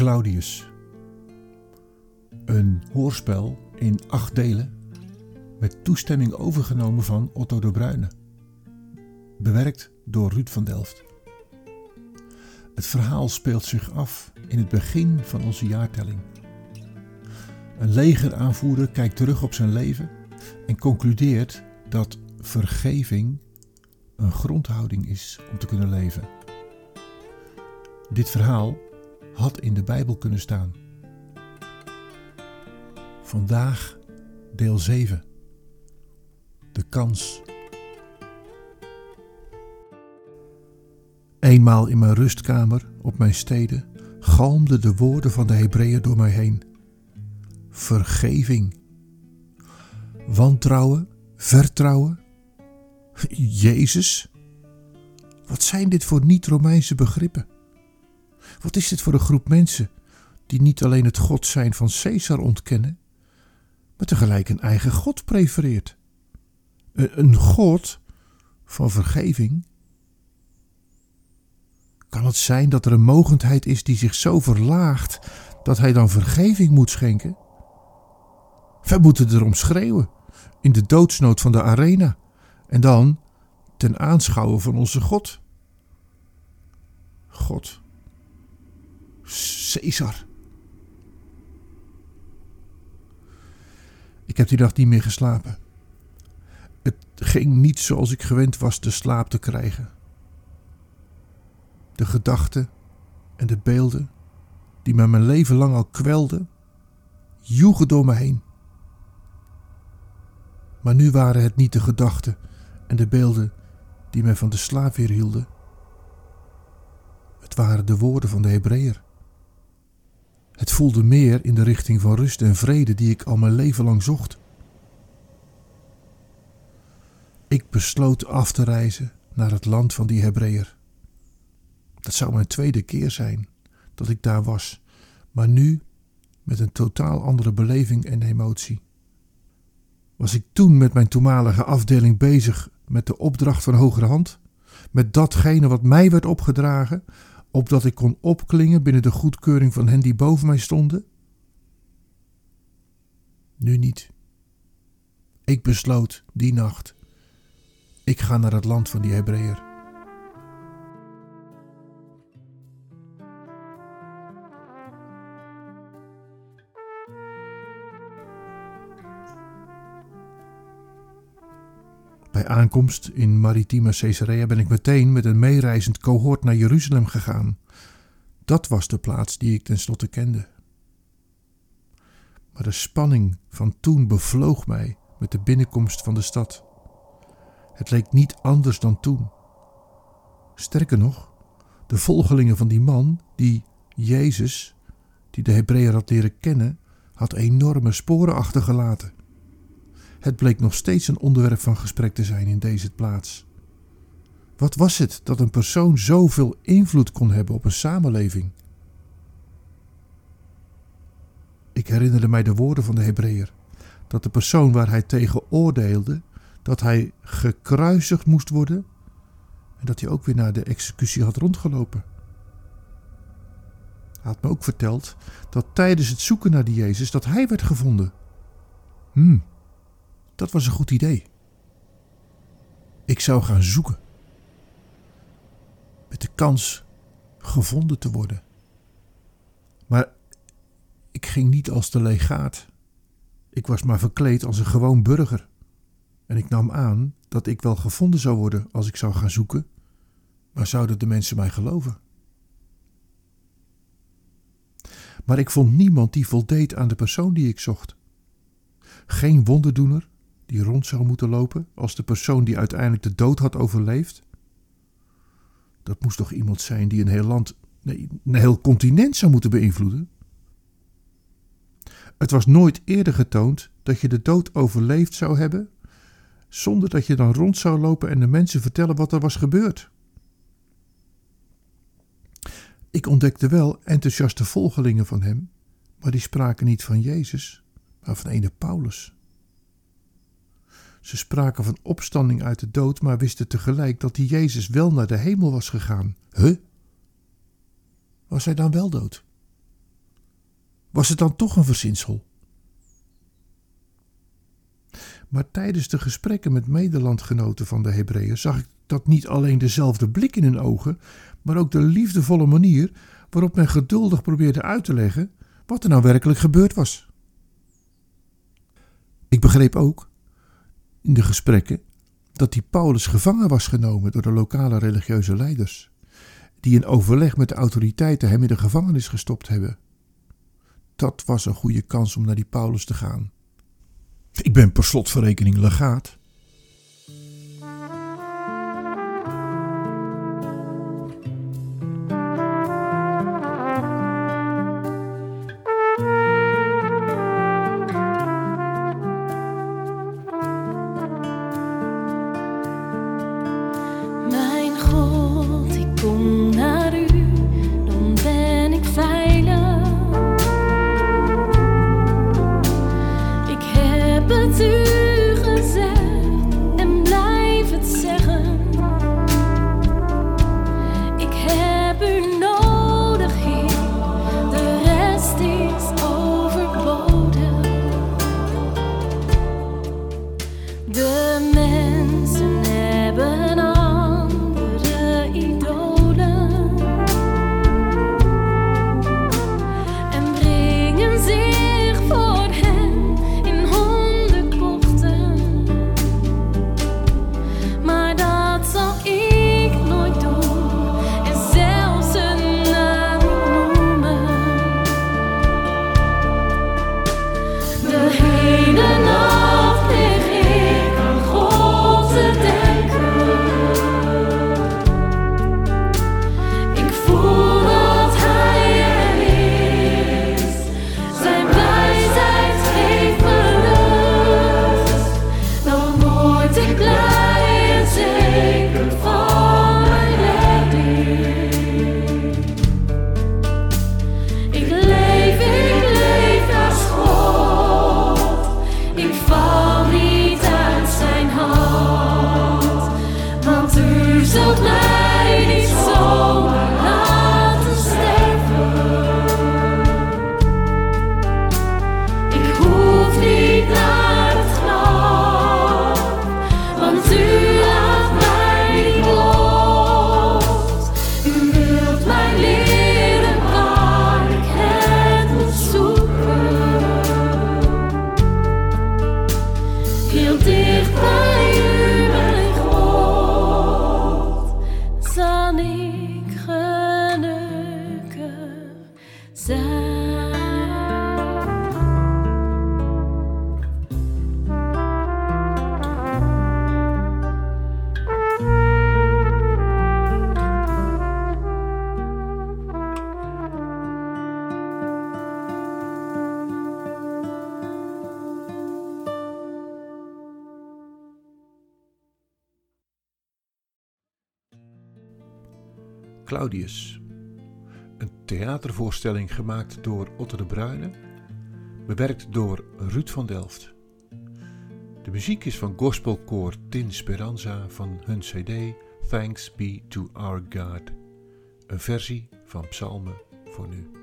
Claudius. Een hoorspel in acht delen met toestemming overgenomen van Otto de Bruyne. Bewerkt door Ruud van Delft. Het verhaal speelt zich af in het begin van onze jaartelling. Een legeraanvoerder kijkt terug op zijn leven en concludeert dat vergeving een grondhouding is om te kunnen leven. Dit verhaal had in de Bijbel kunnen staan. Vandaag deel 7. De kans. Eenmaal in mijn rustkamer op mijn steden galmden de woorden van de Hebreeën door mij heen. Vergeving. Wantrouwen, vertrouwen. Jezus? Wat zijn dit voor niet-Romeinse begrippen? Wat is dit voor een groep mensen die niet alleen het God zijn van Caesar ontkennen, maar tegelijk een eigen God prefereert? Een God van vergeving? Kan het zijn dat er een mogendheid is die zich zo verlaagt dat hij dan vergeving moet schenken? Wij moeten erom schreeuwen in de doodsnood van de arena en dan ten aanschouwen van onze God. God Caesar. Ik heb die nacht niet meer geslapen. Het ging niet zoals ik gewend was de slaap te krijgen. De gedachten en de beelden die mij mijn leven lang al kwelden, joegen door me heen. Maar nu waren het niet de gedachten en de beelden die mij van de slaap weerhielden. Het waren de woorden van de Hebreeër. Het voelde meer in de richting van rust en vrede die ik al mijn leven lang zocht. Ik besloot af te reizen naar het land van die Hebreeër. Dat zou mijn tweede keer zijn dat ik daar was, maar nu met een totaal andere beleving en emotie. Was ik toen met mijn toenmalige afdeling bezig met de opdracht van hogere hand, met datgene wat mij werd opgedragen, opdat ik kon opklingen binnen de goedkeuring van hen die boven mij stonden? Nu niet. Ik besloot die nacht: ik ga naar het land van die Hebreeër. Bij aankomst in maritieme Caesarea ben ik meteen met een meereizend cohort naar Jeruzalem gegaan. Dat was de plaats die ik tenslotte kende. Maar de spanning van toen bevloog mij met de binnenkomst van de stad. Het leek niet anders dan toen. Sterker nog, de volgelingen van die man, die Jezus, die de Hebreeër had leren kennen, had enorme sporen achtergelaten. Het bleek nog steeds een onderwerp van gesprek te zijn in deze plaats. Wat was het dat een persoon zoveel invloed kon hebben op een samenleving? Ik herinnerde mij de woorden van de Hebreeër: dat de persoon waar hij tegen oordeelde, dat hij gekruisigd moest worden en dat hij ook weer naar de executie had rondgelopen. Hij had me ook verteld dat tijdens het zoeken naar die Jezus dat hij werd gevonden. Hmm, dat was een goed idee. Ik zou gaan zoeken. Met de kans gevonden te worden. Maar ik ging niet als de legaat. Ik was maar verkleed als een gewoon burger. En ik nam aan dat ik wel gevonden zou worden als ik zou gaan zoeken. Maar zouden de mensen mij geloven? Maar ik vond niemand die voldeed aan de persoon die ik zocht. Geen wonderdoener, die rond zou moeten lopen als de persoon die uiteindelijk de dood had overleefd? Dat moest toch iemand zijn die een heel land, nee, een heel continent zou moeten beïnvloeden? Het was nooit eerder getoond dat je de dood overleefd zou hebben, zonder dat je dan rond zou lopen en de mensen vertellen wat er was gebeurd. Ik ontdekte wel enthousiaste volgelingen van hem, maar die spraken niet van Jezus, maar van ene Paulus. Ze spraken van opstanding uit de dood, maar wisten tegelijk dat die Jezus wel naar de hemel was gegaan. Huh? Was hij dan wel dood? Was het dan toch een verzinsel? Maar tijdens de gesprekken met medelandgenoten van de Hebreeën zag ik dat niet alleen dezelfde blik in hun ogen, maar ook de liefdevolle manier waarop men geduldig probeerde uit te leggen wat er nou werkelijk gebeurd was. Ik begreep ook in de gesprekken dat die Paulus gevangen was genomen door de lokale religieuze leiders, die in overleg met de autoriteiten hem in de gevangenis gestopt hebben. Dat was een goede kans om naar die Paulus te gaan. Ik ben per slotverrekening legaat. Claudius. Een theatervoorstelling gemaakt door Otto de Bruyne, bewerkt door Ruud van Delft. De muziek is van gospelkoor Tin Speranza van hun CD Thanks Be to Our God, een versie van Psalmen voor nu.